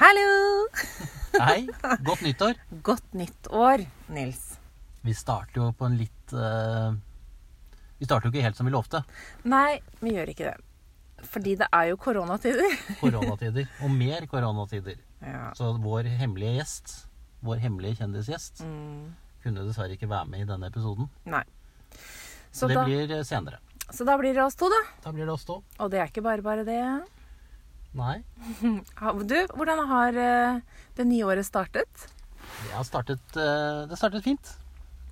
Hallo! Hei, godt nyttår. Godt nytt år, Nils. Vi starter jo på en litt uh, Vi starter jo ikke helt som vi lovte. Nei, vi gjør ikke det. Fordi det er jo koronatider. Koronatider. Og mer koronatider. Ja. Så vår hemmelige gjest, vår hemmelige kjendisgjest, Mm. kunne dessverre ikke være med i denne episoden. Nei. Så, Så det da, blir senere. så da blir det oss to, da. Da blir det oss to. Og det er ikke bare bare det. Nei. Du, hvordan har eh, det nye året startet? Det har startet, eh, det startet fint.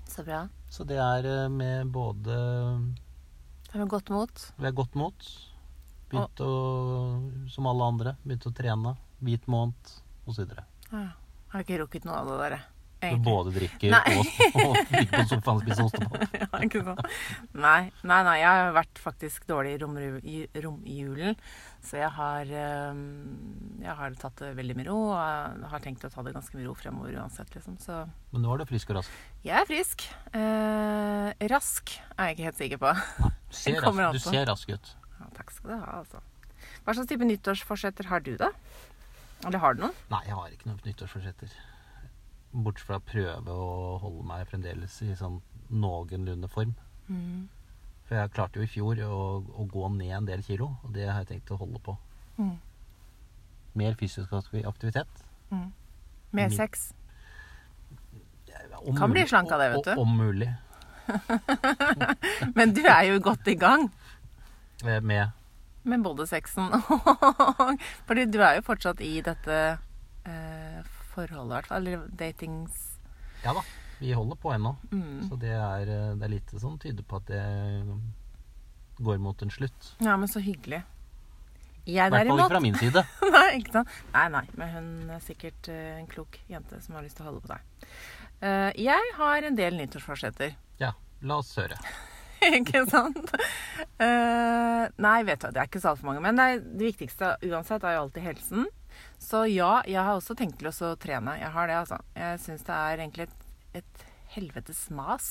Så bra. Så det er eh, med både Det er godt mot. Vi er godt mot. Begynt å, som alle andre, begynt å trene. Hvit måned osv. Ja. Har ikke rukket noe av det der. Du både drikker Nei. og, og ligger på sofaen og spiser ostepop. Ja, ikke sant? Nei, nei, nei, jeg har vært faktisk dårlig i romjulen. Så jeg har, jeg har tatt det veldig med ro. Og har tenkt å ta det ganske med ro fremover uansett, liksom. Så Men nå er du frisk og rask. jeg er frisk. Eh, rask er jeg ikke helt sikker på. Du ser, rask, du ser rask ut. Ja, takk skal du ha, altså. Hva slags type nyttårsforsetter har du, da? Eller har du noen? Nei, jeg har ikke noen nyttårsforsetter. Bortsett fra å prøve å holde meg fremdeles i sånn noenlunde form. For jeg klarte jo i fjor å, å gå ned en del kilo, og det har jeg tenkt å holde på. Mm. Mer fysisk aktivitet. Mer sex? Om Kan bli slank av det, vet du. Om mulig. Men du er jo godt i gang Eh, Med med både sexen og Fordi du er jo fortsatt i dette eh, forholdet, i hvert fall. Eller datings... Ja da, vi holder på ennå. Mm. Så det er, eh, det er lite som tyder på at det går mot en slutt. Ja, men så hyggelig. I hvert fall ikke fra min side. Nei, ikke sant? Nei, nei, men hun er sikkert eh, en klok jente som har lyst til å holde på deg. Uh, jeg har en del nyttårsforsetter. Ja, la oss høre. ikke sant? Uh, nei, vet du, hva, det er ikke så altfor mange. Men nei, det viktigste uansett er jo alltid helsen. Så ja, jeg har også tenkt til å trene. Jeg har det, altså. Jeg syns det er egentlig et, et helvetes mas.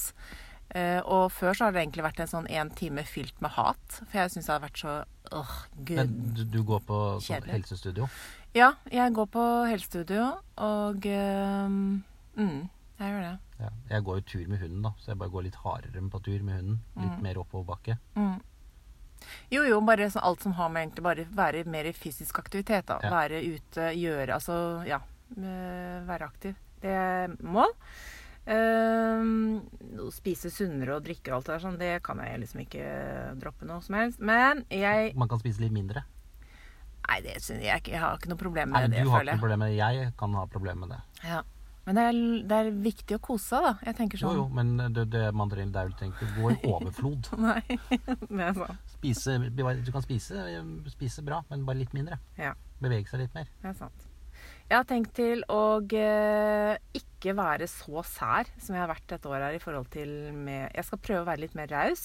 Uh, og før så har det egentlig vært en sånn én time fylt med hat. For jeg syns det har vært så åh, gud. Men du, du går på sånn helsestudio. Ja, jeg går på helsestudio, og uh, mm, jeg gjør det. Ja. Jeg går jo tur med hunden, da, så jeg bare går litt hardere på tur med hunden. Litt mer oppoverbakke. Mm. Jo, jo, bare sånn alt som har med egentlig bare være mer i fysisk aktivitet, da. Ja. Være ute, gjøre Altså, ja. eh, Være aktiv. Det er mål. Uh, spise sunnere og drikke og alt det der sånn, det kan jeg liksom ikke droppe noe som helst. Men jeg Man kan spise litt mindre. Nei, det synes jeg ikke. Jeg har ikke noe problem Nei, det. du har ikke noe problem med det. Jeg kan ha problemer med det. Ja. Men det er, det er viktig å kose seg, da. Jeg tenker sånn. jo, jo, men det, det, man trenger, det er vel å gå i overflod. Nei, det er sånn. Spise, du kan spise, spise bra, men bare litt mindre. Ja. Bevege seg litt mer. Det er sant. Jeg har tenkt til å eh, ikke være så sær som jeg har vært et år her i forhold til med Jeg skal prøve å være litt mer raus.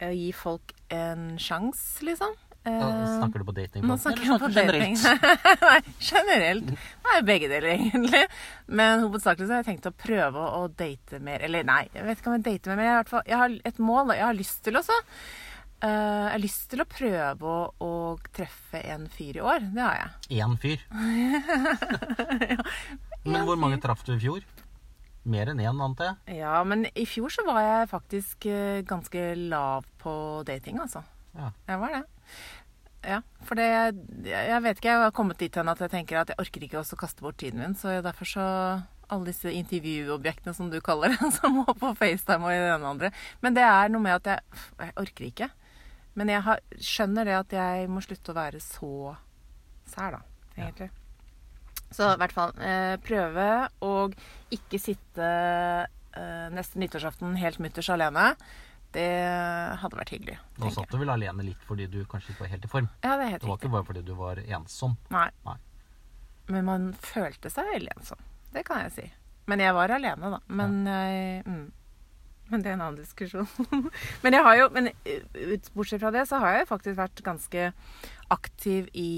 eh, gi folk en sjanse, liksom. Da Eh, snakker du på dating? nå snakker jeg på dating. Nei, generelt. Nei, begge deler, egentlig. Men hovedsakelig så har jeg tenkt å prøve å, date mer. Eller nei, jeg vet ikke om jeg dater mer, men jeg, har i hvert fall, jeg har et mål. og Jeg har lyst til også. Eh, jeg har lyst til å prøve å, å treffe en fyr i år. Det har jeg. Én fyr. Men hvor mange traff du i fjor? Mer enn én, antar jeg? Ja, men i fjor så var jeg faktisk eh, ganske lav på dating, altså. Ja. Jeg var det. Ja, for det Jeg vet ikke, jeg har kommet dit hen at jeg tenker at jeg orker ikke også kaste bort tiden min, så derfor så alle disse intervjuobjektene som du kaller det, som må på FaceTime og i det ene andre. Men det er noe med at jeg, jeg orker ikke. Men jeg har, skjønner det at jeg må slutte å være så sær, da, egentlig. Så i hvert fall eh, prøve å ikke sitte eh, neste nyttårsaften helt mutters alene. Det hadde vært hyggelig. Nå satt du vel alene litt fordi du kanskje ikke var helt i form. Ja, det er helt Det var riktig. ikke bare fordi du var ensom. Nei. Nei. Men man følte seg veldig ensom. Det kan jeg si. Men jeg var alene, da. Men, jeg, mm. Men det er en annen diskusjon. men jeg har jo men ut, bortsett fra det, så har jeg faktisk vært ganske aktiv i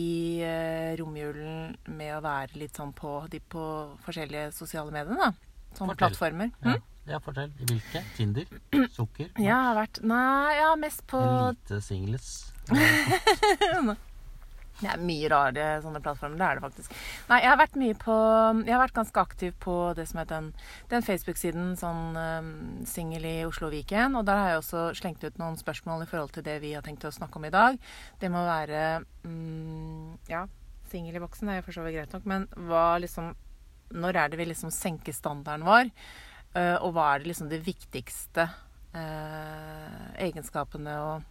eh, romjulen med å være litt sånn på de på forskjellige sosiale medier, da. Sånne Fortell. plattformer. Ja, Mm? ja fortell. I hvilke? Tinder? Sukker? Jeg har vært Nei, ja, mest på Elite singles? Det er mye rare sånne plattformer. Det er det faktisk. Nei, jeg har vært mye på Jeg har vært ganske aktiv på det som heter den, den Facebook-siden sånn um, Singel i Oslo og Viken. Og der har jeg også slengt ut noen spørsmål i forhold til det vi har tenkt å snakke om i dag. Det må være um, Ja, singel i boksen er jo for så vidt greit nok, men hva liksom Når er det vi liksom senker standarden vår? Uh, og hva er det liksom det viktigste uh, egenskapene og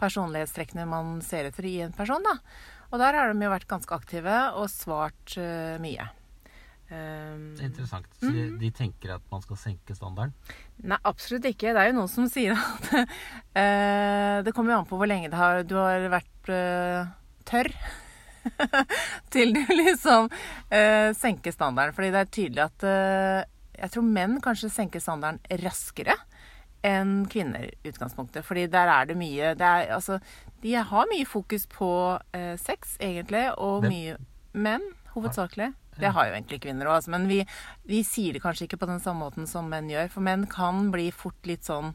personlighetstrekkene man ser etter i en person, da. Og der har de jo vært ganske aktive og svart uh, mye. Um, Interessant. Så de, mhm. de, tenker at man skal senke standarden? Nei, absolutt ikke. Det er jo noen som sier at uh, Det kommer jo an på hvor lenge har, du har vært uh, tørr. til du liksom senker standarden. Fordi det er tydelig at jeg tror menn kanskje senker standarden raskere enn kvinner utgangspunktet. Fordi der er det mye det er, altså, De har mye fokus på eh, sex, egentlig, og Hvem? mye menn, hovedsakelig. Det har jo egentlig kvinner òg, altså, men vi, vi, sier det kanskje ikke på den samme måten som menn gjør. For menn kan bli fort litt sånn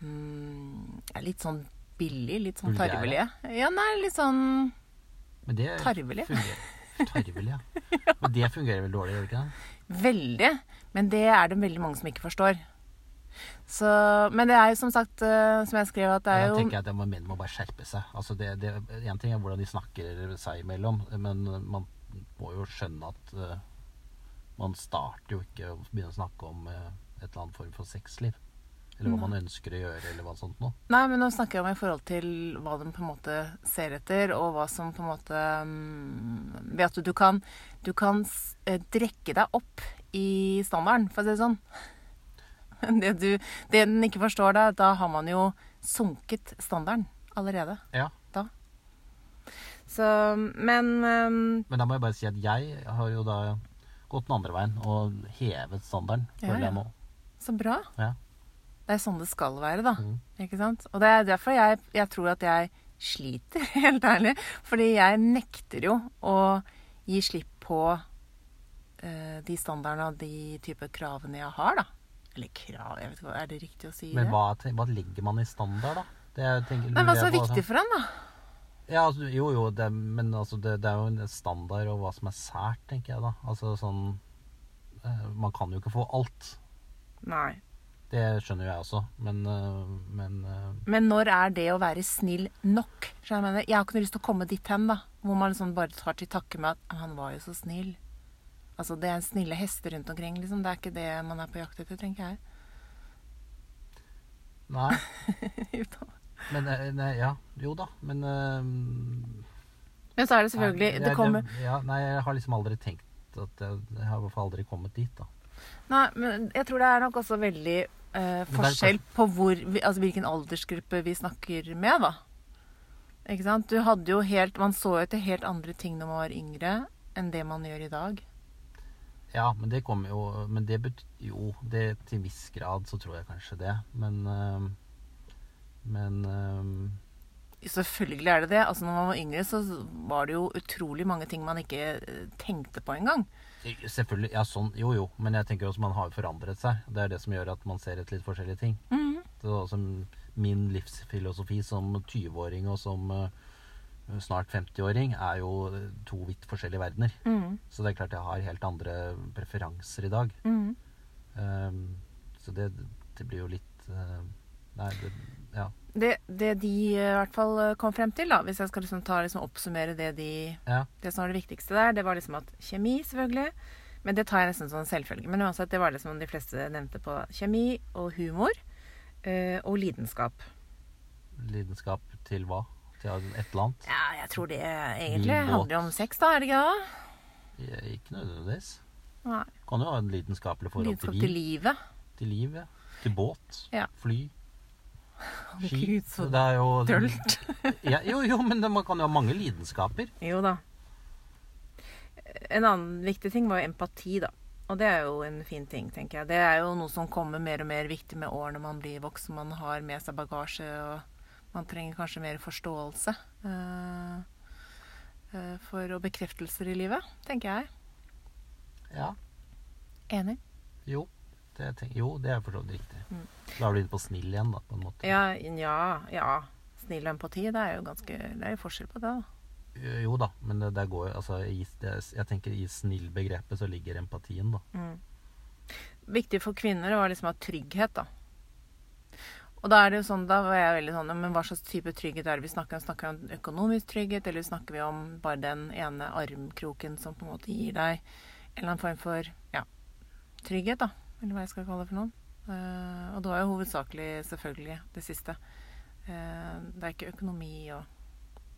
mm, Litt sånn billig, litt sånn tarvelige. Ja, nei, litt sånn men det tarvelige. Tarvelig, ja. Men det fungerer vel dårlig, gjør det ikke det? Veldig. Men det er det veldig mange som ikke forstår. Så, men det er jo som sagt, uh, som jeg skrev, at det er jo Jeg tenker at menn må bare skjerpe seg. Altså det, det, en ting er hvordan de snakker seg imellom, men man må jo skjønne at uh, man starter jo ikke å begynne å snakke om uh, et eller annet form for sexliv. Eller hva man ønsker å gjøre, eller hva sånt noe. Nei, men nå snakker jeg om i forhold til hva de på en måte ser etter, og hva som på en måte um, Ved at du kan, du kan drekke deg opp i standarden, for å si det sånn. Det, du, det den ikke forstår, da, da har man jo sunket standarden allerede. Ja. Da. Så, men um, Men da må jeg bare si at jeg har jo da gått den andre veien og hevet standarden. Ja, ja. Så bra. Ja. Det er sånn det skal være, da. Mm. Ikke sant? Og det er derfor jeg, jeg tror at jeg sliter, helt ærlig. Fordi jeg nekter jo å gi slipp på uh, de standardene og de type kravene jeg har, da. Eller krav, jeg vet ikke, er det riktig å si Men det? Men hva, legger man i standard, da? Det er, tenker, men hva som er viktig for han, da? Ja, altså, jo, jo, det, men altså, det, det, er jo en standard og hva som er sært, tenker jeg da. Altså sånn eh, Man kan jo ikke få alt. Nei. Det skjønner jo jeg også, men eh, Men, eh, men når er det å være snill nok? Jeg, mener, jeg har ikke noe lyst til å komme dit hen, da. Hvor man liksom bare tar til takke med at 'han var jo så snill'. Altså, det er snille hester rundt omkring, liksom. Det er ikke det man er på jakt etter, tenker jeg. Nei. men eh, nei, ja. Jo da, men øh, Men så er det selvfølgelig nei, det, kommer ja, Nei, jeg har liksom aldri tenkt at jeg, jeg har i hvert fall aldri kommet dit, da. Nei, men jeg tror det er nok også veldig øh, forskjell på hvor, altså, hvilken aldersgruppe vi snakker med, da. Ikke sant? Du hadde jo helt Man så jo etter helt andre ting når man var yngre, enn det man gjør i dag. Ja, men det kommer jo Men det betyr jo det Til viss grad så tror jeg kanskje det. Men øh, Men øh, Selvfølgelig er det det. Altså når man var yngre, så var det jo utrolig mange ting man ikke eh, tenkte på engang. Selvfølgelig. Ja, sånn. Jo, jo. Men jeg tenker også man har forandret seg. Det er det som gjør at man ser etter litt forskjellige ting. Mm. Det var også min livsfilosofi som 20-åring og som uh, snart 50-åring, er jo to vidt forskjellige verdener. Mm. Så det er klart jeg har helt andre preferanser i dag. Mm. Um, så det, det, blir jo litt uh, Nei, det, ja. Det, det, de i hvert fall eh, kom frem til, da, hvis jeg skal liksom ta, liksom, oppsummere det, de, ja. det som var det viktigste der, det var liksom at kjemi, selvfølgelig Men det tar jeg nesten som en selvfølge. Men uansett, det var det som de fleste nevnte på kjemi og humor. Uh, og lidenskap. Lidenskap til hva? Til et eller annet? Ja, jeg tror det egentlig handler om sex, da. Er det ikke det? Ja, ikke nødvendigvis. Nei. Kan jo ha en lidenskapelig forhold Lidenskap til liv. Til livet. Til liv, ja. Til båt. Ja. Fly. Ski. Gud, så det er jo dølt. ja, jo, jo, men man kan jo ha mange lidenskaper. Jo da. En annen viktig ting var jo empati, da. Og det er jo en fin ting, tenker jeg. Det er jo noe som kommer mer og mer viktig med årene man blir voksen. Man har med seg bagasje og man trenger kanskje mer forståelse uh, uh, for og bekreftelser i livet, tenker jeg. Ja. Enig? Jo. Det, tenker, jo, det er for så vidt riktig. Mm. Da er du inne på snill igjen, da, på en måte. Ja, ja, ja. Snill og empati, det er jo ganske Det er jo forskjell på det, da. Eh, Jo da, men det, det går jo altså, jeg, Jeg tenker i snill-begrepet så ligger empatien, da. Viktig for kvinner var liksom å ha trygghet, da. Og da er det jo sånn, da var jeg veldig sånn Men hva slags type trygghet er det vi snakker om? Snakker vi om økonomisk trygghet, eller snakker vi om bare den ene armkroken som på en måte gir deg en eller annen form for ja, trygghet, da? Eller hva jeg skal kalle det for noe. Uh, og det var jo hovedsakelig selvfølgelig det siste. Uh, det er ikke økonomi og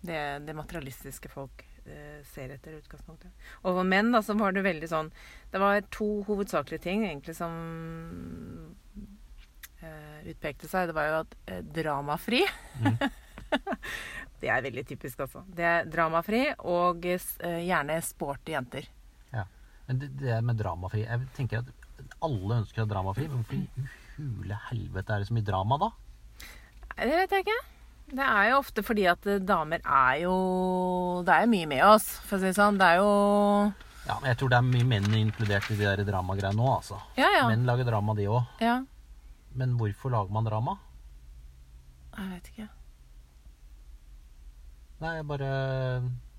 det, det materialistiske folk uh, ser etter utgangspunktet. Og for menn da, så var det veldig sånn Det var to hovedsakelige ting egentlig som utpekte seg. Det var jo at eh, dramafri Det er veldig typisk, altså. Det er dramafri og eh, gjerne sporty jenter. Ja. Men det, det med dramafri Jeg tenker at alle ønsker dramafri, men hvorfor i hule helvete er det så mye drama da? Nei, Det vet jeg ikke. Det er jo ofte fordi at eh, damer er jo Det er jo mye med oss, for å si det sånn. Det er jo Ja, men jeg tror det er mye menn inkludert i de der dramagreiene nå, altså. Ja, ja. Menn lager drama, de òg. ja. Men hvorfor lager man drama? Jeg vet ikke. Nei, jeg bare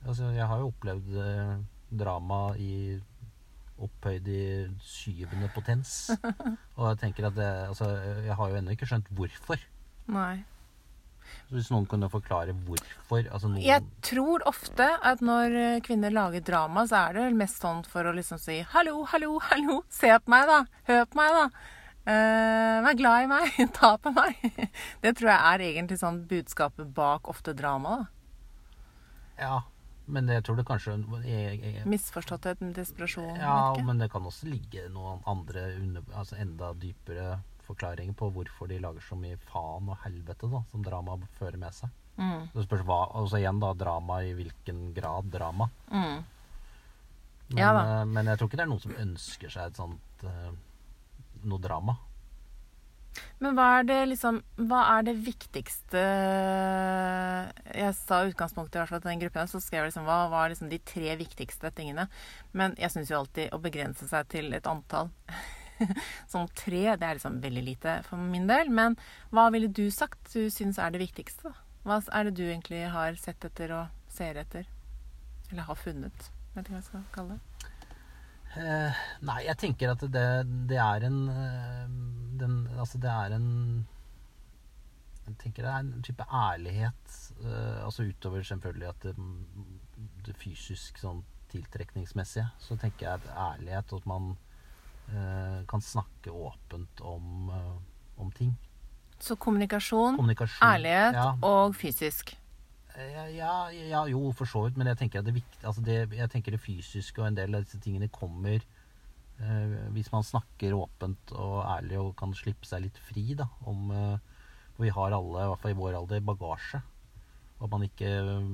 Altså, jeg har jo opplevd eh, drama i opphøyd i syvende potens. Og jeg tenker at det, altså, jeg har jo ennå ikke skjønt hvorfor. Nei. Så hvis noen kunne forklare hvorfor altså noen, Jeg tror ofte at når eh, kvinner lager drama, så er det mest sånn for å liksom si 'hallo, hallo, hallo, se på meg, da. Hør på meg, da. Eh, vær glad i meg. Ta på meg. Det tror jeg er egentlig sånn budskapet bak ofte drama. da. Ja, men jeg tror det kanskje jeg, jeg, Misforståtthet, desperasjon. Ja, ikke. men det kan også ligge noen andre under, altså enda dypere forklaringer på hvorfor de lager så mye faen og helvete da, som drama fører med seg. Mm, Det spørs hva, altså igjen da, drama i hvilken grad drama. mm. Men, Ja eh, men jeg tror ikke det er noen som ønsker seg et sånt eh, noe drama. Men hva er det liksom Hva er det viktigste Jeg sa i utgangspunktet i hvert fall til den gruppen, så skrev jeg liksom hva var liksom de tre viktigste tingene. Men jeg syns jo alltid å begrense seg til et antall som tre, det er liksom veldig lite for min del. Men hva ville du sagt du syns er det viktigste? Hva er det du egentlig har sett etter og ser etter? Eller har funnet? Vet ikke hva jeg skal kalle det. Eh, nei, jeg tenker at det, det er en eh, den, Altså, det er en Jeg tenker det er en type ærlighet. eh, altså utover selvfølgelig at det, det fysisk sånn tiltrekningsmessige, så tenker jeg at ærlighet, og at man eh, kan snakke åpent om, eh, om ting. Så kommunikasjon, Kommunikasjon. ærlighet Ja, og fysisk. Ja, ja, ja, jo, for så vidt. Men jeg tenker at det, viktig, altså det, jeg tenker det fysiske og en del av disse tingene kommer eh, hvis man snakker åpent og ærlig og kan slippe seg litt fri da, om eh, For vi har alle, i hvert fall i vår alder, bagasje. Og at man ikke eh,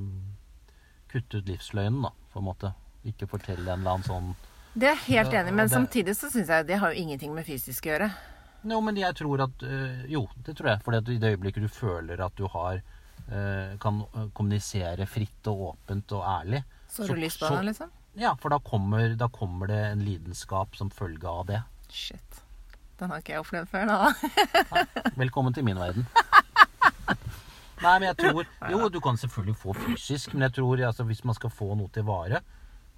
kutter ut livsløgnen, da, på en måte. Ikke fortelle en eller annen sånn Det er jeg helt enig i, men det- samtidig så syns jeg det har jo ingenting med fysisk å gjøre. Jo, men jeg tror at øh, Jo, det tror jeg. For i det øyeblikket du føler at du har kan øh, kommunisere fritt og åpent og ærlig Så har du lyst på det, liksom? Ja, for da kommer, da kommer det en lidenskap som følge av det. Shit. Den har ikke jeg opplevd før, da. Velkommen til min verden. Nei, men jeg tror Jo, du kan selvfølgelig få fysisk, men jeg tror altså, hvis man skal få noe til vare,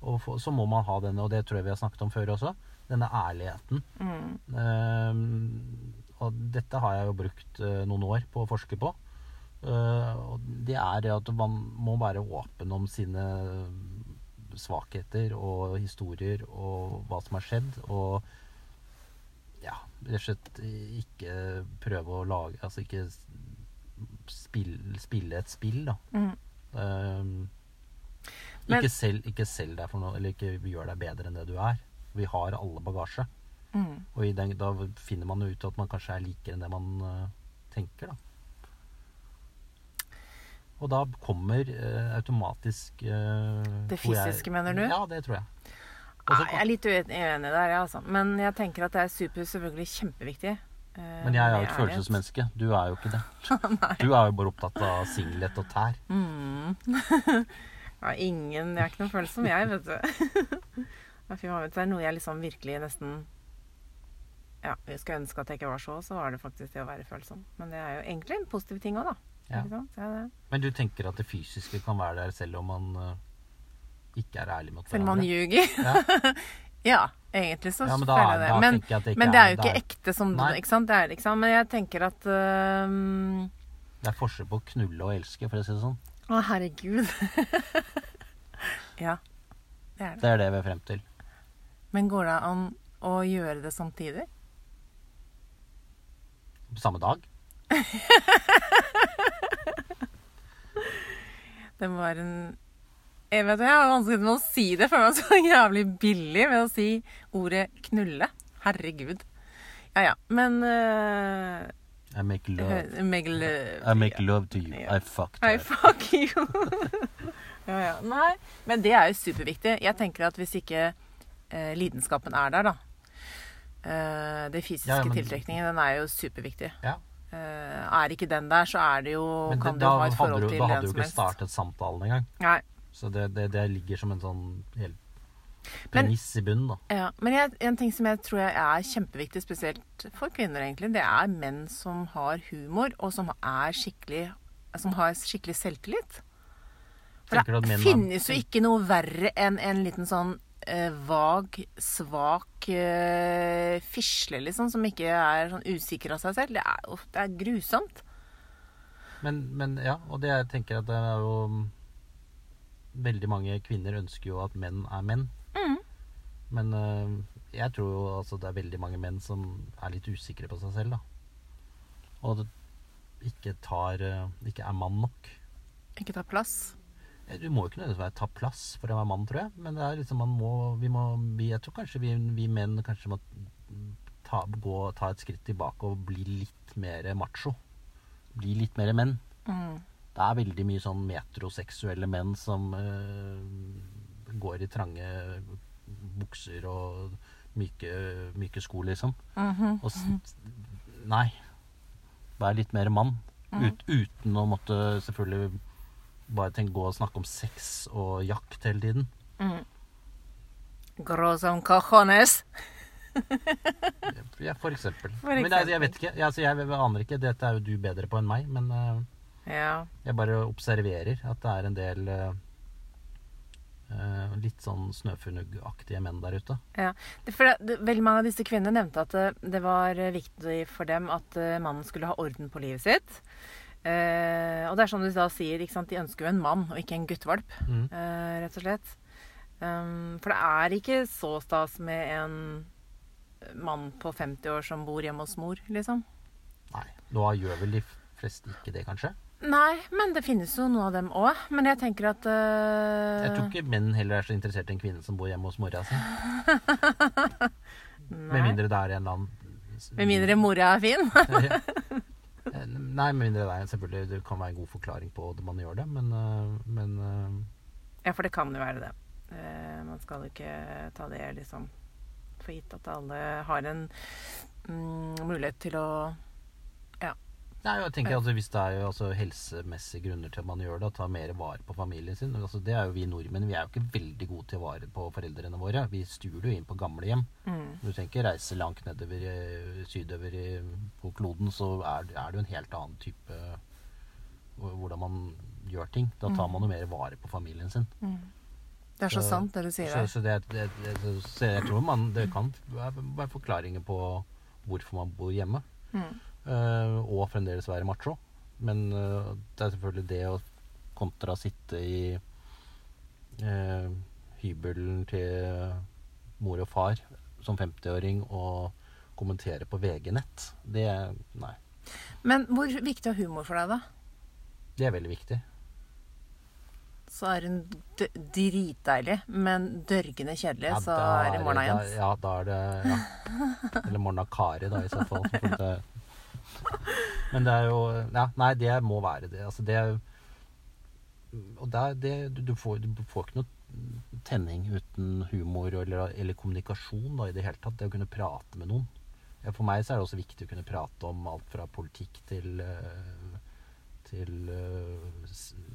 få, så må man ha denne, og det tror jeg vi har snakket om før også, denne ærligheten. Mm. Ehm, og dette har jeg jo brukt uh, noen år på å forske på. Eh, og det er det at man må være åpen om sine svakheter og historier og hva som har skjedd. Og ja, rett og slett ikke prøve å lage Altså ikke spille, spille et spill, da. Mm. Um, ikke, selv, ikke selv, deg for noe, eller ikke gjør deg bedre enn det du er. Vi har alle bagasje. Mm. Og i den, da finner man jo ut at man kanskje er likere enn det man uh, tenker, da. Og da kommer eh, automatisk eh, Det fysiske, jeg- mener du? Ja, det tror jeg. Også, jeg er litt uenig der, ja, altså. Men jeg tenker at det er super, selvfølgelig kjempeviktig. eh, men jeg er jo et følelsesmenneske. Du er jo ikke det. Du er jo bare opptatt av singlet og tær. Mm. ja, ingen Jeg er ikke noen følsom, jeg, vet du, det er noe jeg liksom virkelig nesten Ja, jeg skulle ønske at jeg ikke var så, så var det faktisk det å være følsom. Men det er jo egentlig en positiv ting òg, da. Ja. Er. Men du tenker at det fysiske kan være der selv om man eh, ikke er ærlig mot Selv om man ljuger. Ja. Ja, egentlig så Ja, men da, føler jeg det. Men, jeg det men det er jo ikke ikke ekte som Nei. Ikke sant? Det er, sant? Men jeg tenker at øhm, Det er forskjell på å knulle og elske, for å si det sånn. Å, herregud. ja, det er det. Det er det vi er frem til. Men går det an å gjøre det samtidig? Samme dag. Det være en jeg vet, jeg har vanskelig med å si det, for jeg var så jævlig billig ved å si ordet 'knulle'. Herregud. Ja ja. Men uh, I make love. Make love. I make love to you. Ja. I fuck you. I fuck you. ja, ja. Nei, men det er jo superviktig. Jeg tenker at hvis ikke eh, lidenskapen er der, da eh, Det fysiske Ja, men- tiltrekningen, den er jo superviktig. Ja. Eh, er ikke den der, så er det jo Men Kan det, du da ha et forhold du, til da hadde du ikke helst. startet samtalen engang. Nei. Så det, det, det ligger som en sånn Men- premiss i bunnen, da. Ja, men jeg, en ting som jeg tror jeg er kjempeviktig, spesielt for kvinner, egentlig, det er menn som har humor, og som er skikkelig Som har skikkelig selvtillit. For du det finnes jo ikke noe verre enn en liten sånn eh, vag, svak eh, fisle, liksom, som ikke er sånn usikker av seg selv. Det er jo det er grusomt. Men, men ja, og det jeg tenker at det er jo Veldig mange kvinner ønsker jo at menn er menn. Mm. Men eh, jeg tror jo altså det er veldig mange menn som er litt usikre på seg selv, da. Og det ikke tar øh, Ikke er mann nok. Ikke tar plass. Eh, Du må jo ikke nødvendigvis ta plass for å være mann, tror jeg. Men det er liksom man må, vi må vi, Jeg tror kanskje vi, vi menn kanskje må ta, gå, ta et skritt tilbake og bli litt mer macho. Bli litt mer menn. Mm. Det er veldig mye sånn metroseksuelle menn som eh, går i trange bukser og myke, myke sko, liksom. Mhm. Og Nei. Vær litt mer mann. Ut, uten å måtte selvfølgelig bare tenk gå og snakke om sex og jakt hele tiden. Grå som cajones. Ja, for eksempel. For Men jeg, jeg vet ikke. Jeg, altså, jeg aner ikke. Dette er jo du bedre på enn meg. Men uh, Ja. jeg bare observerer at det er en del uh, uh, litt sånn snøfunnugaktige menn der ute. Ja, det, for det, veldig mange av disse kvinnene nevnte at det, det var viktig for dem at mannen skulle ha orden på livet sitt. Eh, og det er som du da sier, de ønsker jo en mann og ikke en guttevalp, Mm. eh, rett og slett. Um, for det er ikke så stas med en mann på 50 år som bor hjemme hos mor, liksom. Nei, nå gjør vel de fleste ikke det, kanskje? Nei, men det finnes jo noe av dem òg. Men jeg tenker at uh... Jeg tror ikke menn heller er så interessert i en kvinne som bor hjemme hos mora si. Med mindre det er en eller annen Med mindre mora er fin. Eh, Nei, med mindre det er selvfølgelig Det kan være en god forklaring på at man gjør det, men, øh, men øh, Ja, for det kan jo være det. Eh, man skal ikke ta det liksom for gitt at alle har en mm, mulighet til å Nei, jeg tenker altså Hvis det er jo altså helsemessige grunner til at man gjør det, tar mer vare på familien sin altså Det er jo vi nordmenn. Vi er jo ikke veldig gode til å vare på foreldrene våre. Vi stuer jo inn på gamlehjem. mm, Du tenker reise langt nedover i- sydover i, på kloden, så er, er det jo en helt annen type hvordan man gjør ting. Da tar man jo mer vare på familien sin. Det er så, Så- sant, det du sier Så, så, det, det, det, så jeg tror man Det kan være forklaringer på hvorfor man bor hjemme. Mm. Eh, og fremdeles være macho. Men eh, det er selvfølgelig det å kontra sitte i eh, hybelen til mor og far som 50-åring og kommentere på VG-nett. Det Nei. Men hvor viktig er humor for deg, da? Det er veldig viktig. Så er hun dritdeilig, men dørgende kjedelig, så er det Morna Jens. Ja, da er det ja. Eller Morna Kari, da, i så fall. Men det er jo ja, Nei, det må være det. Altså, det Og det er det du, får, du får ikke noe tenning uten humor eller, eller kommunikasjon da, i det hele tatt. Det å kunne prate med noen. For meg så er det også viktig å kunne prate om alt fra politikk til eh, til eh,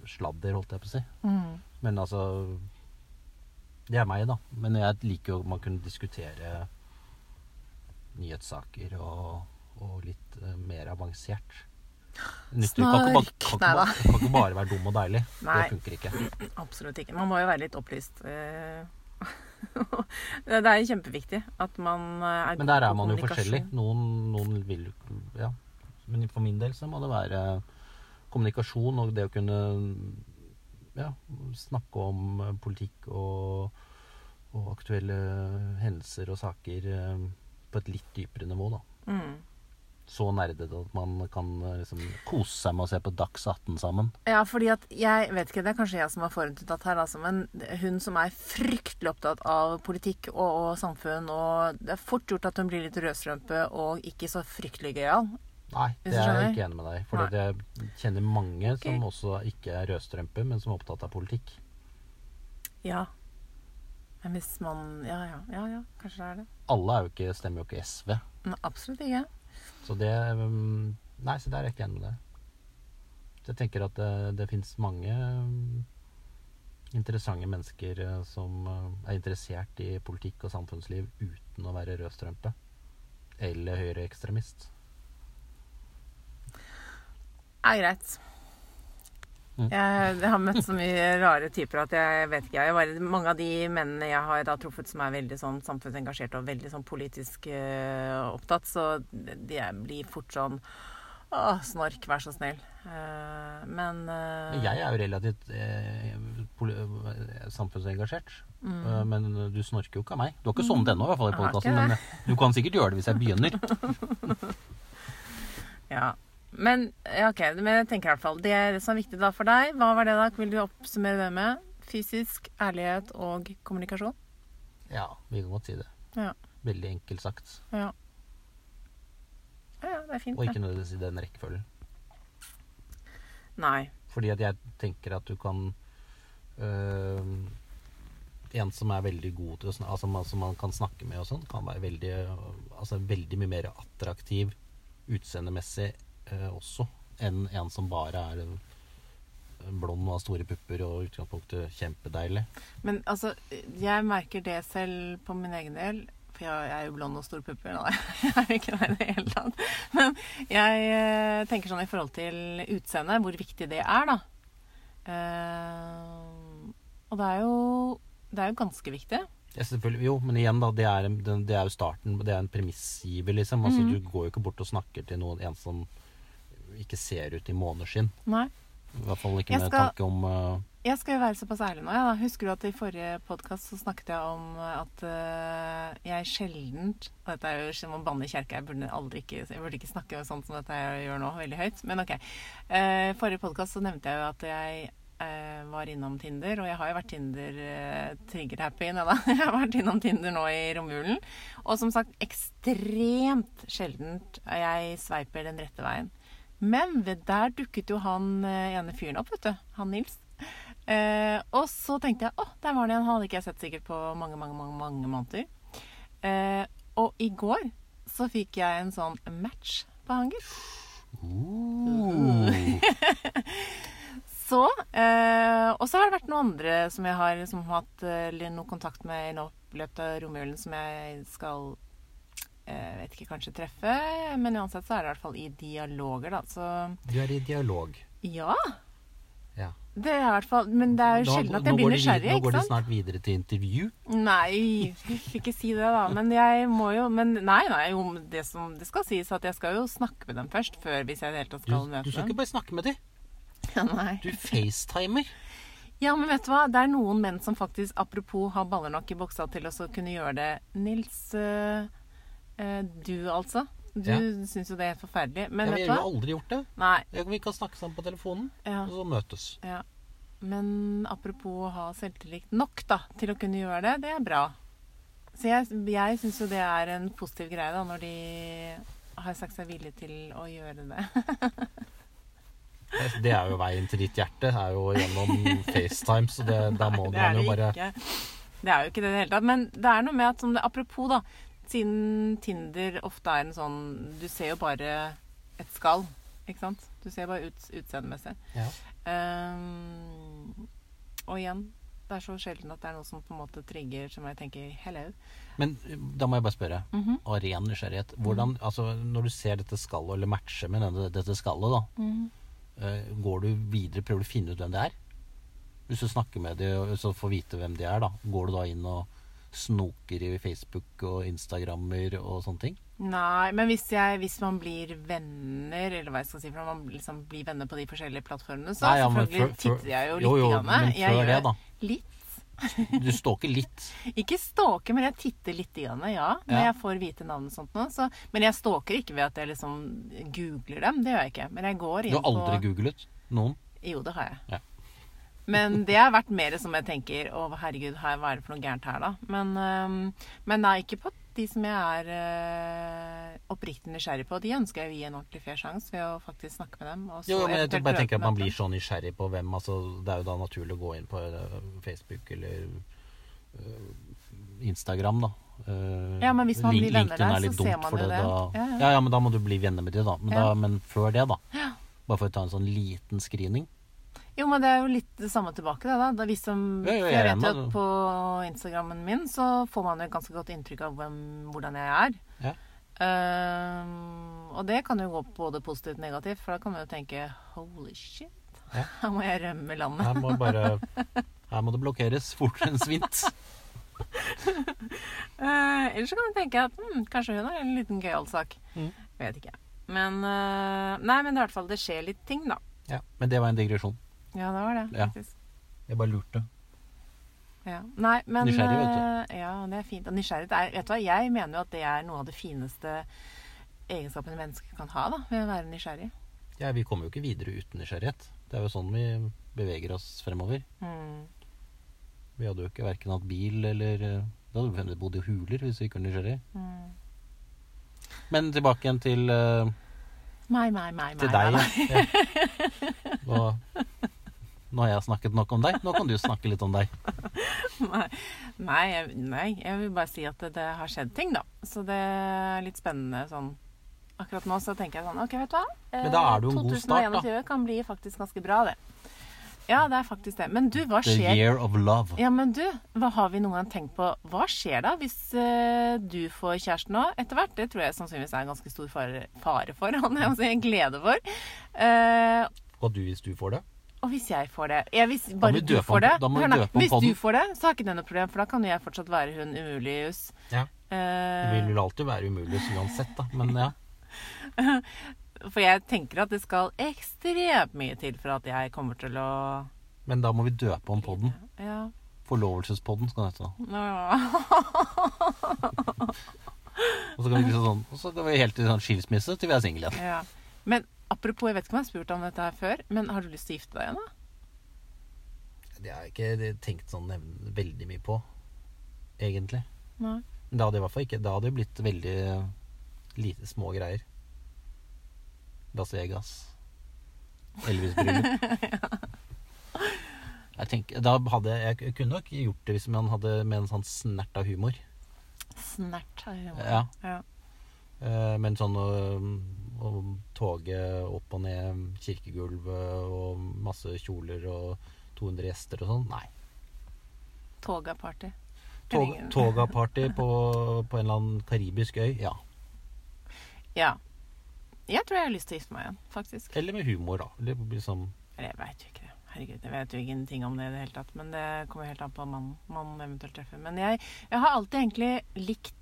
sladder, holdt jeg på å si. Mm. Men altså Det er meg, da. Men jeg liker jo man kunne diskutere nyhetssaker og, og litt uh, mer avansert. Snark! kan, kan, bare, kan ikke bare være dum og deilig. Nei. Det funker ikke. Absolutt ikke. Man må jo være litt opplyst. eh. det er kjempeviktig at man eh, er Men der er man jo forskjellig. Noen, noen vil Ja. Men for min del så må det være kommunikasjon og det å kunne ja, snakke om politikk og, og aktuelle hendelser og saker på et litt dypere nivå, da. Mm. Så nerdete at man kan eh, liksom kose seg med å se på Dags 18 sammen. Ja, fordi at jeg vet ikke, det er kanskje jeg som har forutinntatt her, altså, men hun som er fryktelig opptatt av politikk og, og samfunn, og det er fort gjort at hun blir litt rødstrømpe og ikke så fryktelig gøyal. Nei, det er jeg ikke enig med deg i. For jeg kjenner mange som også ikke er rødstrømpe, men som er opptatt av politikk. Ja. Men hvis man Ja, ja, ja, ja kanskje det er det. Alle er jo ikke, stemmer jo ikke SV. Men absolutt ikke. Så det um, Nei, så der er jeg ikke enig med deg. Så jeg tenker at det, det fins mange um, interessante mennesker uh, som uh, er interessert i politikk og samfunnsliv uten å være rødstrømpe. Eller høyreekstremist. er greit. Mm. Jeg, jeg har møtt så mye rare typer at jeg vet ikke. Jeg bare, mange av de mennene jeg har da truffet som er veldig sånn samfunnsengasjerte og veldig sånn politisk uh, opptatt, så de blir fort sånn Å, snork, vær så snill. Uh, men uh, Jeg er jo relativt samfunnsengasjert. mm. Men du snorker jo ikke av meg. Du har ikke sovnet ennå, i hvert fall i Jeg podkasten. Men du kan sikkert gjøre det hvis jeg begynner. Ja. Men ja, ok, men jeg tenker i hvert fall Det er det som er viktig da for deg. Hva var det da? Vil du oppsummere det med? Fysisk ærlighet og kommunikasjon? Ja, vi kan godt si det. Ja. Veldig enkelt sagt. Ja. Ja, ja, det er fint, Og ikke nødvendigvis i den rekkefølgen. Nei. Fordi at jeg tenker at du kan øh, En som er veldig god til å snakke Altså som man kan snakke med og sånn, kan være veldig øh, Altså veldig mye mer attraktiv utseendemessig øh, også enn en som bare er øh, blond og har store pupper og utgangspunktet kjempedeilig. Men altså, jeg merker det selv på min egen del. For jeg er jo blond og store pupper. Nei, jeg er jo ikke det i det hele tatt. Men jeg eh, tenker sånn i forhold til utseendet, hvor viktig det er, da. Eh, og det er jo Det er jo ganske viktig. Ja, selvfølgelig. Jo, men igjen, da. Det er, det, er jo starten. Det er en premissgiver, liksom. Altså, Mhm. Du går jo ikke bort og snakker til noen en som ikke ser ut i måneskinn. Nei. I hvert fall ikke med skal- tanke om uh... Jeg skal jo være såpass ærlig nå. Ja. Husker du at i forrige podkast så snakket jeg om at uh, jeg sjeldent Og dette er jo som å banne i kjerka. Jeg burde aldri ikke, jeg burde ikke snakke sånn som dette jeg gjør nå, veldig høyt. Men ok. Uh, forrige podkast så nevnte jeg jo at jeg uh, var innom Tinder. Og jeg har jo vært Tinder uh, da. Jeg har vært innom Tinder nå i romjulen. Og som sagt, ekstremt sjeldent jeg sveiper den rette veien. Men der dukket jo han eh, ene fyren opp, vet du. Han Nils. Eh, og så tenkte jeg å, der var det en. Han hadde ikke jeg sett sikkert på mange, mange, mange, mange måneder. Eh, og i går så fikk jeg en sånn match på han, gitt. Så eh, Og så har det vært noen andre som jeg har som har hatt eh, noe kontakt med i løpet av romjulen, som jeg skal eh, vet ikke, kanskje treffe. Men uansett så er det i hvert fall i dialoger, da. Så Du er i dialog. ja. Ja. Det er i hvert fall Men det er jo sjelden at jeg blir går de vid- nysgjerrig, Nå går det snart videre til intervju. Nei, fikk ikke si det, da. Men jeg må jo Men nei, nei, jo, det som det skal sies, at jeg skal jo snakke med dem først. Før, hvis jeg i det hele tatt skal møte dem. du skal ikke bare snakke med dem. Ja, nei. Du facetimer. Ja, men vet du hva? Det er noen menn som faktisk, apropos har baller nok i buksa til å kunne gjøre det. Nils, øh, du altså. Du Ja. syns jo det er helt forferdelig. Men Ja, vi vet har du jo hva? aldri gjort det. Nei. Vi kan snakke sammen på telefonen, Ja, og så møtes. ja. Men apropos å ha selvtillit nok da, til å kunne gjøre det, det er bra. Så jeg, jeg syns jo det er en positiv greie da, når de har sagt seg villige til å gjøre det. Det er jo veien til ditt hjerte. Det er jo gjennom FaceTime, så det, da må det man jo bare ikke. Det er jo ikke det i det hele tatt. Men det er noe med at som det, apropos, da. Siden Tinder ofte er en sånn Du ser jo bare et skall, ikke sant? Du ser bare ut, utseendemessig. ja. Um, og igjen Det er så sjelden at det er noe som på en måte trigger som jeg tenker hello. Men eh, da må jeg bare spørre, Mhm. av ren nysgjerrighet Hvordan, altså Når du ser dette skallet, eller matcher med denne, dette skallet, da mm eh, Går du videre, prøver du å finne ut hvem det er? Hvis du snakker med dem og så får vite hvem de er, da går du da inn og snoker i Facebook og Instagrammer og sånne ting? Nei, men hvis, jeg, hvis man blir venner, eller hva jeg skal si, for man liksom blir venner på de forskjellige plattformene, så Nei, ja, selvfølgelig for, for, titter jeg jo litt. jo, jo, grann. men jeg før gjør det, da? Litt. Du stalker litt. Ikke stalker, men jeg titter litt, grann, ja. Når Ja. jeg får vite navn og sånt nå. Så, men jeg stalker ikke ved at jeg liksom googler dem. Det gjør jeg ikke. Men jeg går inn Du har aldri på googlet noen? Jo, det har jeg. Ja. Men det har vært mer som jeg tenker Å, herregud, her, hva er det for noe gærent her, da? Men, øhm, men nei, ikke på de som jeg er øh, oppriktig nysgjerrig på. De ønsker jeg å gi en ordentlig fair sjanse ved å faktisk snakke med dem. Jo, men jeg bare tenker at man blir så nysgjerrig på hvem altså, Det er jo da naturlig å gå inn på eh, Facebook eller eh, Instagram, da. Uh, Ja, men hvis man blir venner der, er så ser man jo det. Da, Ja, ja. ja, ja, men da må du bli venner med dem, da. Men, da. men før det, da. Ja. Bare for å ta en sånn liten screening. Jo, men det er jo litt det samme tilbake, det, da. da hvis de, Ja, ja, jeg vet jo at på Instagrammen min så får man jo et ganske godt inntrykk av hvem, hvordan jeg er. Ja. Um, og det kan jo gå både positivt og negativt, for da kan man jo tenke holy shit, her må jeg rømme landet. Her må, bare, her må det blokkeres fortere enn svint. uh, ellers så kan du tenke at hm, kanskje hun er en liten gøyal sak. Mm. Vet ikke. Men uh, Nei, men i hvert fall, det skjer litt ting, da. Ja, men det var en digresjon. Ja, det var det, Ja. faktisk. Jeg bare lurte. Ja. Nei, men Nysgjerrig, vet du. Ja, det er fint. Og nysgjerrighet er Vet du hva, jeg mener jo at det er noe av det fineste egenskapene mennesker kan ha, da, ved å være nysgjerrig. Ja, vi kommer jo ikke videre uten nysgjerrighet. Det er jo sånn vi beveger oss fremover. Mm. Vi hadde jo ikke verken hatt bil eller eh, Da hadde vi bodd i huler hvis vi ikke var nysgjerrig. Mm. Men tilbake igjen til, uh, Meg, meg, meg, til deg. meg. Ja. Nå, nå har jeg snakket nok om deg. Nå kan du snakke litt om deg. Nei, nei, jeg, vil bare si at det, det har skjedd ting, da. Så det er litt spennende sånn Akkurat nå så tenker jeg sånn OK, vet du hva. Men da er jo en god start, da. 2021 kan bli faktisk ganske bra, det. Ja, det er faktisk det. Men du, hva skjer The year of love. Ja, men du, hva har vi noen gang tenkt på? Hva skjer da hvis uh, du får kjæreste nå etter hvert? Det tror jeg sannsynligvis er en ganske stor fare, fare for, er også en glede for. Uh, Og du hvis du får det. Og hvis jeg får det jeg, Hvis bare du får det da må hør døpe Hvis podden. du får det, så har ikke det noe problem, for da kan jo jeg fortsatt være hun umulius. Ja. Eh, vil vel alltid være umulig uansett, da. Men ja. for jeg tenker at det skal ekstremt mye til for at jeg kommer til å Men da må vi døpe om podden. Ja. Forlovelsespodden skal den hete. Nå. Og så kan vi liksom sånn Og så går vi helt til sånn skilsmisse til vi er single igjen. ja. Men apropos, jeg vet ikke om jeg har spurt om dette her før, men har du lyst til å gifte deg igjen, da? Det har jeg ikke tenkt sånn veldig mye på, egentlig. Nei. Det hadde i hvert fall ikke Det hadde jo blitt veldig lite små greier. Las Vegas. Elvis-bryllup. Jeg tenker, da hadde jeg, jeg kunne nok gjort det hvis man hadde med en sånn snert av humor. Snert. av humor. Ja. ja. Eh, men sånn å, toget toge opp og ned kirkegulvet og masse kjoler og 200 gjester og sånn, nei. Toga-party. Tog, Toga-party på, på en eller annen karibisk øy, ja. Ja. Jeg tror jeg har lyst til å gifte meg igjen, faktisk. Eller med humor, da. Eller liksom Eller jeg veit jo ikke det. Herregud, jeg vet jo ingenting om det i det hele tatt. Men det kommer helt an på mannen man eventuelt treffer. Men jeg, jeg har alltid egentlig likt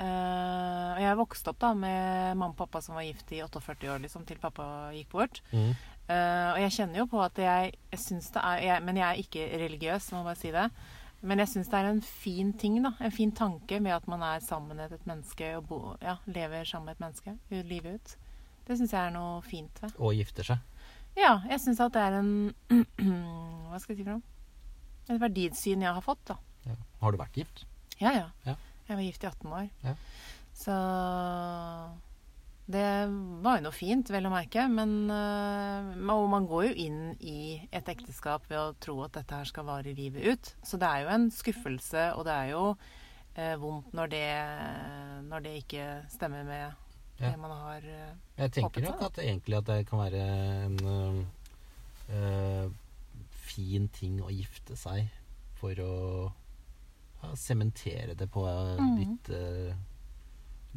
Og jeg vokste opp da med mamma og pappa som var gift i 48 år, liksom, til pappa gikk bort. mm. Uh, og jeg kjenner jo på at jeg, jeg syns det er jeg, Men jeg er ikke religiøs, må bare si det. Men jeg syns det er en fin ting, da. En fin tanke med at man er sammen med et menneske og bo, ja, lever sammen med et menneske livet ut. Det syns jeg er noe fint ved. Og gifter seg. Ja, jeg syns at det er en Hva skal jeg si for noe? Et verdisyn jeg har fått, da. Ja. Har du vært gift? Ja, ja. Ja. Jeg var gift i 18 år. Ja. Så det var jo noe fint, vel å merke. Men øh, man går jo inn i et ekteskap ved å tro at dette her skal vare livet ut. Så det er jo en skuffelse, og det er jo eh, vondt når det, når det ikke stemmer med Ja. det man har øh, Jeg tenker Håpet nok at egentlig at det kan være en øh, fin ting å gifte seg for å sementere det på eh, Mhm. litt eh,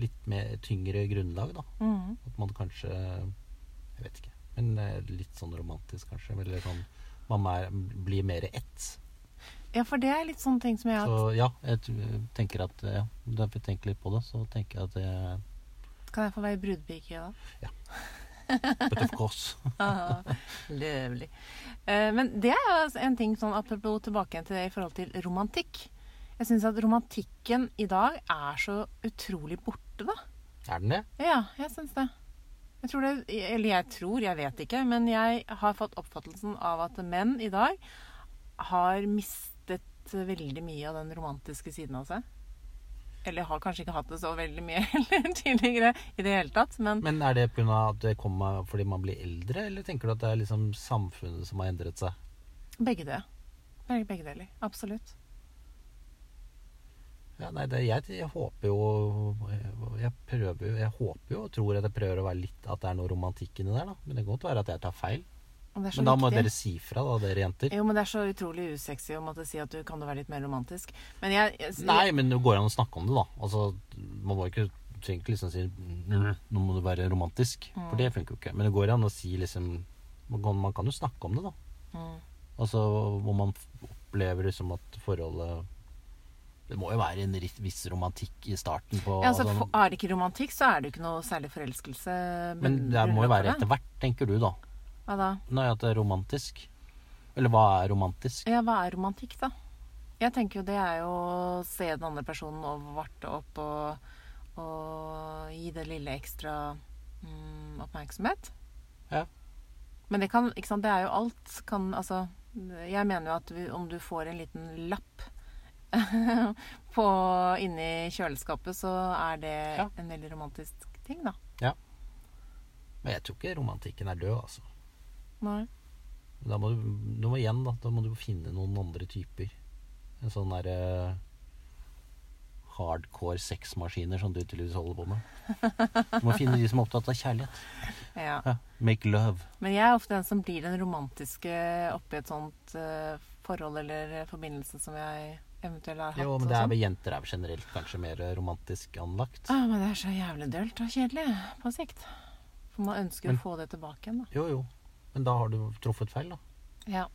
Litt mer tyngre grunnlag, da. Mm. At man kanskje Jeg vet ikke. Men eh, litt sånn romantisk, kanskje. Eller sånn Man er, blir mer ett. Ja, for det er litt sånne ting som jeg har Så ja, jeg tenker at ja, Da jeg tenker litt på det, så tenker jeg at det Kan jeg få være brudepike da? But of course. Ah, Løvlig. Eh, men det er jo en ting sånn apropos tilbake til det i forhold til romantikk. Jeg syns at romantikken i dag er så utrolig borte, da. Er den det? Ja, jeg syns det. Jeg tror det. Eller jeg tror, jeg vet ikke. Men jeg har fått oppfattelsen av at menn i dag har mistet veldig mye av den romantiske siden av seg. Eller har kanskje ikke hatt det så veldig mye tidligere i det hele tatt. Men Men er det pga. at det kommer fordi man blir eldre, eller tenker du at det er liksom samfunnet som har endret seg? begge det. Begge, begge deler. Absolutt. Ja, nei, det, jeg, jeg håper jo jeg, prøver Jeg håper jo og tror at jeg prøver å være litt At det er noe romantikk inni der, da. Men det kan godt være at jeg tar feil. Så Men da må viktig. dere si fra, da, dere jenter. Jo, men det er så utrolig usexy å måtte si at du kan du være litt mer romantisk. Men jeg, jeg Nei, men det går an å snakke om det, da. Altså, man må ikke trenger ikke liksom si «Mm, Nå må du være romantisk. For det funker jo ikke. Men det går an å si liksom Man kan, man kan jo snakke om det, da. Mm. Altså hvor man opplever liksom at forholdet Det må jo være en viss romantikk i starten på Ja, altså, altså, er det ikke romantikk, så er det jo ikke noe særlig forelskelse. Men det må jo være etter hvert, tenker du, da. Hva da? Nei, at det er romantisk. Eller hva er romantisk? Ja, hva er romantikk, da? Jeg tenker jo det er jo å se den andre personen og varte opp og, og gi det lille ekstra mm, oppmerksomhet. Ja. Men det kan Ikke sant, det er jo alt kan Altså, jeg mener jo at vi, om du får en liten lapp på inni kjøleskapet, så er det Ja. en veldig romantisk ting, da. Men jeg tror ikke romantikken er død, altså. Nei. Da må du, du må igjen, da. Da må du finne noen andre typer. En sånn derre hardcore sexmaskiner som du tydeligvis holder på med. Du må finne de som er opptatt av kjærlighet. Ja. Ja. Make love. Men jeg er ofte den som blir den romantiske oppi et sånt uh, forhold eller forbindelse som jeg eventuelt har hatt. Jo, men det er med vel jenter er vel generelt kanskje mer romantisk anlagt. ah, men det er så jævlig dølt og kjedelig på sikt. For man ønsker Men- å få det tilbake igjen, da. Jo, jo. Men da har du truffet feil, da. Ja,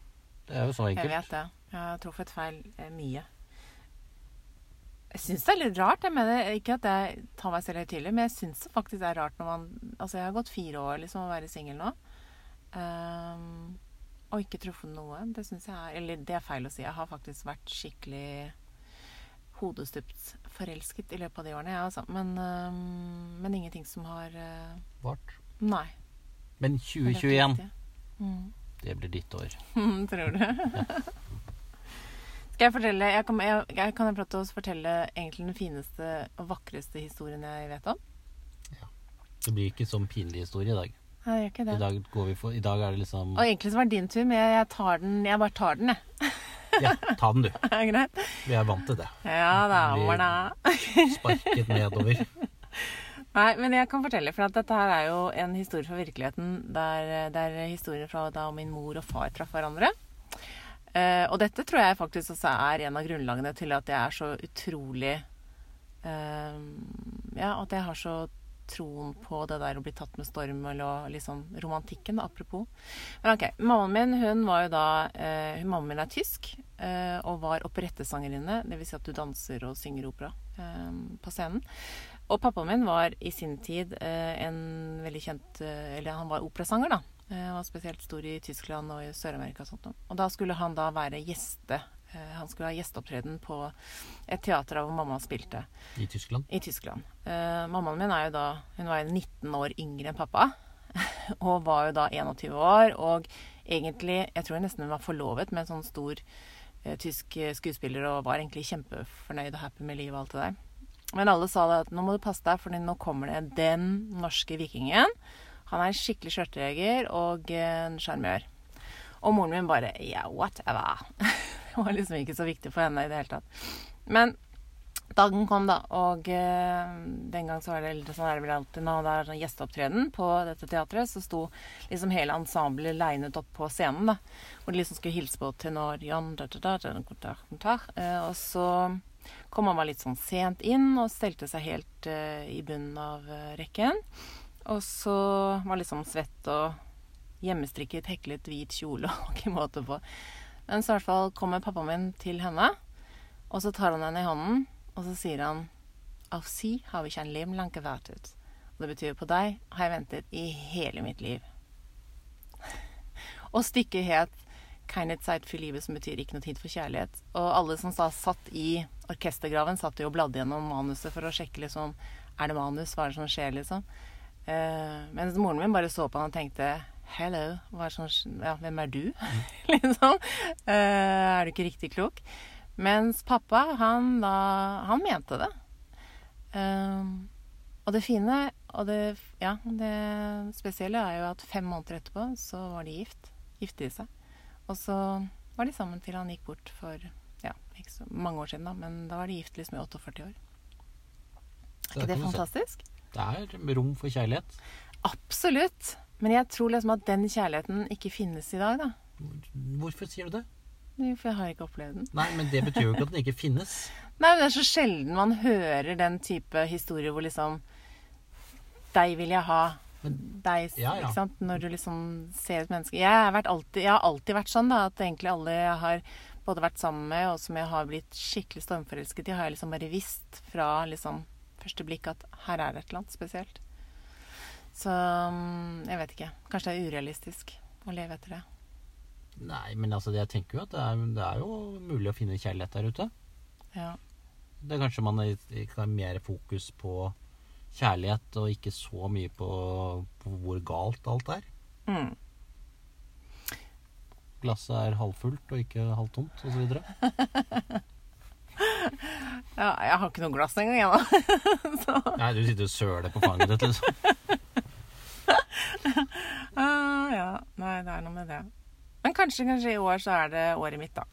Det er jo så enkelt. jeg vet det. Jeg har truffet feil eh, mye. Jeg syns det er litt rart. Jeg mener, ikke at jeg tar meg selv høytidelig, men jeg syns det faktisk er rart når man Altså, jeg har gått fire år liksom å være singel nå. ehm, og ikke truffet noe. Det syns jeg er Eller det er feil å si. Jeg har faktisk vært skikkelig hodestupt forelsket i løpet av de årene, jeg, altså. Men, øh, men ingenting som har øh, Vart. Nei. Men det er helt 2021. Mm. det blir ditt år. Tror du? Skal jeg fortelle Jeg kan, jeg, jeg kan jeg til å fortelle egentlig den fineste og vakreste historien jeg vet om. Det blir ikke sånn pinlig historie i dag. Nei, det gjør ikke I det. dag, går vi for, I dag er det liksom Og egentlig så var det din tur, men jeg, tar den Jeg bare tar den, jeg. Ja, ta den, du. Det greit? Vi er vant til det. Ja da, Vi- ordna. Sparket nedover. Nei, men jeg kan fortelle, for at dette her er jo en historie fra virkeligheten. Der, det er historien fra da min mor og far traff hverandre. Uh, og dette tror jeg faktisk også er en av grunnlagene til at jeg er så utrolig uh, Ja, at jeg har så troen på det der å bli tatt med storm eller liksom romantikken, da, apropos. Men ok, mammaen min hun var jo da eh, Mammaen min er tysk eh, og var operettesangerinne. Dvs. Si at du danser og synger opera eh, på scenen. Og pappaen min var i sin tid eh, en veldig kjent eh, Eller han var operasanger, da. Eh, Han var spesielt stor i Tyskland og i Sør-Amerika og sånt. Og da skulle han da være gjeste. Eh, Han skulle ha gjesteopptreden på et teater hvor mamma spilte I Tyskland. i Tyskland. Uh, mammaen min er jo da Hun var jo 19 år yngre enn pappa. Og var jo da 21 år. Og egentlig Jeg tror nesten hun var forlovet med en sånn stor uh, tysk skuespiller og var egentlig kjempefornøyd og happy med livet og alt det der. Men alle sa da at nå må du passe deg, for nå kommer det den norske vikingen. Han er en skikkelig skjørtejeger og en sjarmør. Og moren min bare ja, whatever. det var liksom ikke så viktig for henne i det hele tatt. Men dagen kom, da. Og eh, den gang så var det sånn er det vel alltid nå. Det er sånn gjesteopptreden på dette teatret. Så sto liksom hele ensemblet linet opp på scenen, da. Hvor de liksom skulle hilse på tenor John da, da, da, eh, Og så kom bare litt sånn sent inn og stelte seg helt eh, i bunnen av eh, rekken. Og så var liksom svett og hjemmestrikket, heklet hvit kjole og ikke måte på. Men så hvert fall kommer pappaen min til henne, og så tar han henne i hånden, og så sier han Auf Sie habe ich ein Leben lang gewartet. Og det betyr på deg har jeg ventet i hele mitt liv. og stykket het Keine Zeit für Liebe, som betyr ikke noe tid for kjærlighet. Og alle som da satt i orkestergraven, satt jo og bladde gjennom manuset for å sjekke liksom Er det manus? Hva er det som skjer, liksom? Eh, mens moren min bare så på han og tenkte Hello, det ja, hvem er du? liksom. Uh, er du ikke riktig klok? Mens pappa, han da Han mente det. Uh, og det fine og det, ja, det spesielle er jo at fem måneder etterpå så var de gift. Gifte de seg. Og så var de sammen til han gikk bort for ja, ikke så mange år siden, da. Men da var de gift liksom i 48 år. Er ikke det fantastisk? Det er rom for kjærlighet. Absolutt. Men jeg tror liksom at den kjærligheten ikke finnes i dag, da. Hvorfor sier du det? For jeg har ikke opplevd den. Nei, men det betyr jo ikke at den ikke finnes. Nei, men det er så sjelden man hører den type historier hvor liksom Deg vil jeg ha. Deg, Ja, ja. ikke sant? Når du liksom ser et menneske Jeg har, vært alltid, jeg har alltid vært sånn, da, at egentlig alle jeg har både vært sammen med, og som jeg har blitt skikkelig stormforelsket i, har jeg liksom bare visst fra liksom første blikk at her er det et eller annet spesielt. Så mm, jeg vet ikke. Kanskje det er urealistisk å leve etter det. Nei, men altså, jeg tenker jo at det er, det er jo mulig å finne kjærlighet der ute. Ja. Det er kanskje man ikke har mer fokus på kjærlighet, og ikke så mye på, på hvor galt alt er. Mm. Glasset er halvfullt og ikke halvtomt, osv. ja. Jeg har ikke noe glass engang, jeg, da. Så Nei, du sitter og søler på fanget ditt, liksom. ah, Ja. Nei, det er noe med det. Men kanskje, kanskje i år så er det året mitt, da.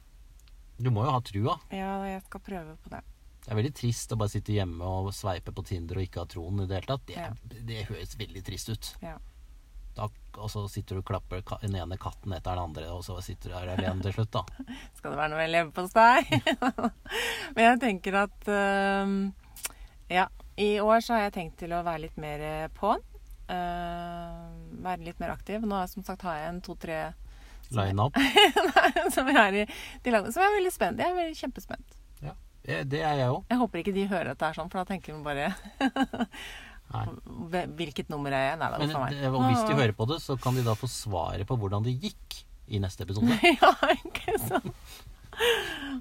Du må jo ha trua. Ja, jeg skal prøve på det. Det er veldig trist å bare sitte hjemme og sveipe på Tinder og ikke ha troen i det hele tatt. Det, Ja. det høres veldig trist ut. Ja. Da, og så sitter du og klapper den ene katten etter den andre, og så sitter du her alene til slutt, da. Skal det være noe leverpostei? Men jeg tenker at øhm, Ja, i år så har jeg tenkt til å være litt mer eh, på'n. Uh, være litt mer aktiv. Nå som sagt har jeg en to-tre Line up. som er i lagene. Som er veldig spent. Jeg er veldig kjempespent. Ja. Eh, Det er jeg òg. Jeg håper ikke de hører dette her sånn, for da tenker de bare. Hvilket nummer er jeg? Nei da, Men uff a meg. det, og hvis de hører på det, så kan de da få svaret på hvordan det gikk i neste episode. ja, ikke sant?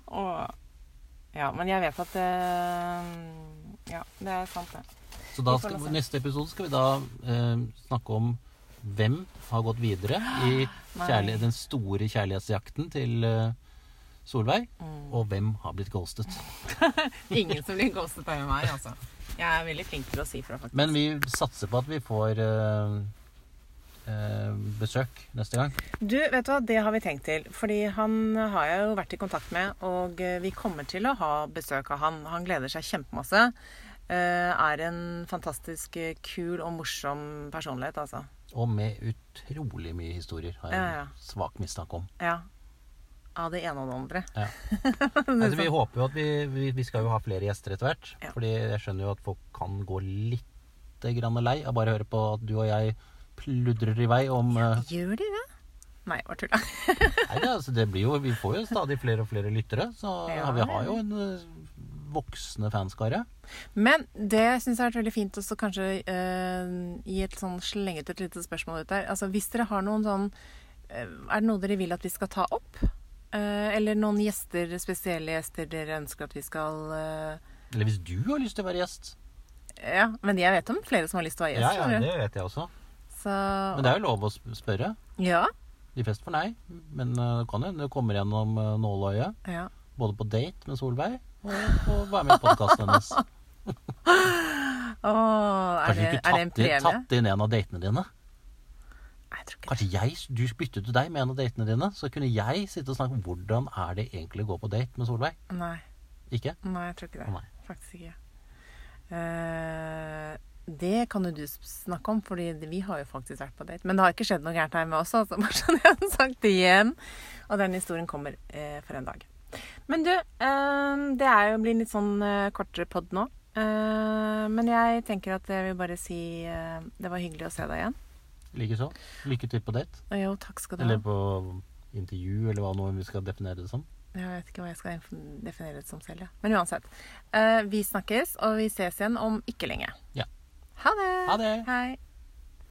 og, Ja, men jeg vet at det Ja, det er sant, det. Så da skal, neste episode skal vi da eh, snakke om hvem har gått videre i den store kjærlighetsjakten til eh, Solveig, Mm. og hvem har blitt ghostet. Ingen som blir ghostet av meg, altså. Jeg er veldig flink til å si fra, faktisk. Men vi satser på at vi får eh, eh, besøk neste gang. Du, vet du hva, det har vi tenkt til. Fordi han har jeg jo vært i kontakt med, og eh, vi kommer til å ha besøk av han. Han gleder seg kjempemasse. Eh, er en fantastisk eh, kul og morsom personlighet, altså. Og med utrolig mye historier, har jeg Ja, ja. en svak mistanke om. Ja. Av det ene og det andre. Ja. Altså, vi håper jo at vi, vi, vi skal jo ha flere gjester etter hvert. Ja. Fordi jeg skjønner jo at folk kan gå litt grann lei av bare å høre på at du og jeg pludrer i vei om ja, Gjør de det? Nei, bare tulla. Nei, det, altså, det blir jo Vi får jo stadig flere og flere lyttere, så vi har jo en eh, voksende fanskare. Men det syns jeg har vært veldig fint også kanskje eh, gi et sånn slengete et lite spørsmål ut der. Altså hvis dere har noen sånn eh, Er det noe dere vil at vi skal ta opp? Eh, eller noen gjester, spesielle gjester dere ønsker at vi skal eh, Eller hvis du har lyst til å være gjest. Ja, men jeg vet om flere som har lyst til å være gjest. ja, ja det vet jeg også. Så Men det er jo lov å spørre. Ja. De fleste får nei. Men eh, det kan hende du kommer gjennom uh, nåløyet. ja. Både på date med Solveig og, og være med i podkasten hennes. Åh, er, Kanskje det, du er det en skulle Kanskje premie? tatt inn en av datene dine? Nei, jeg tror ikke det. Kanskje jeg, du byttet deg med en av datene dine, så kunne jeg sitte og snakke om hvordan er det egentlig å gå på date med Solveig. Nei. Ikke? Nei, jeg tror ikke det. Å nei. faktisk ikke. Eh, det kan jo du snakke om, fordi vi har jo faktisk vært på date. Men det har ikke skjedd noe gærent her med oss, altså. Bare sånn jeg har sagt det igjen. Og den historien kommer eh, for en dag. Men du, eh, det er jo blir litt sånn eh, kortere pod nå. Eh, men jeg tenker at jeg vil bare si det var hyggelig å se deg igjen. Likeså. Lykke til på date. Jo, takk skal du ha. Eller på intervju, eller hva nå vi skal definere det som. Jeg vet ikke hva jeg skal definere det som selv, ja. Men uansett. Vi snakkes, og vi ses igjen om ikke lenge. Ja. Ha det. Ha det. Hei.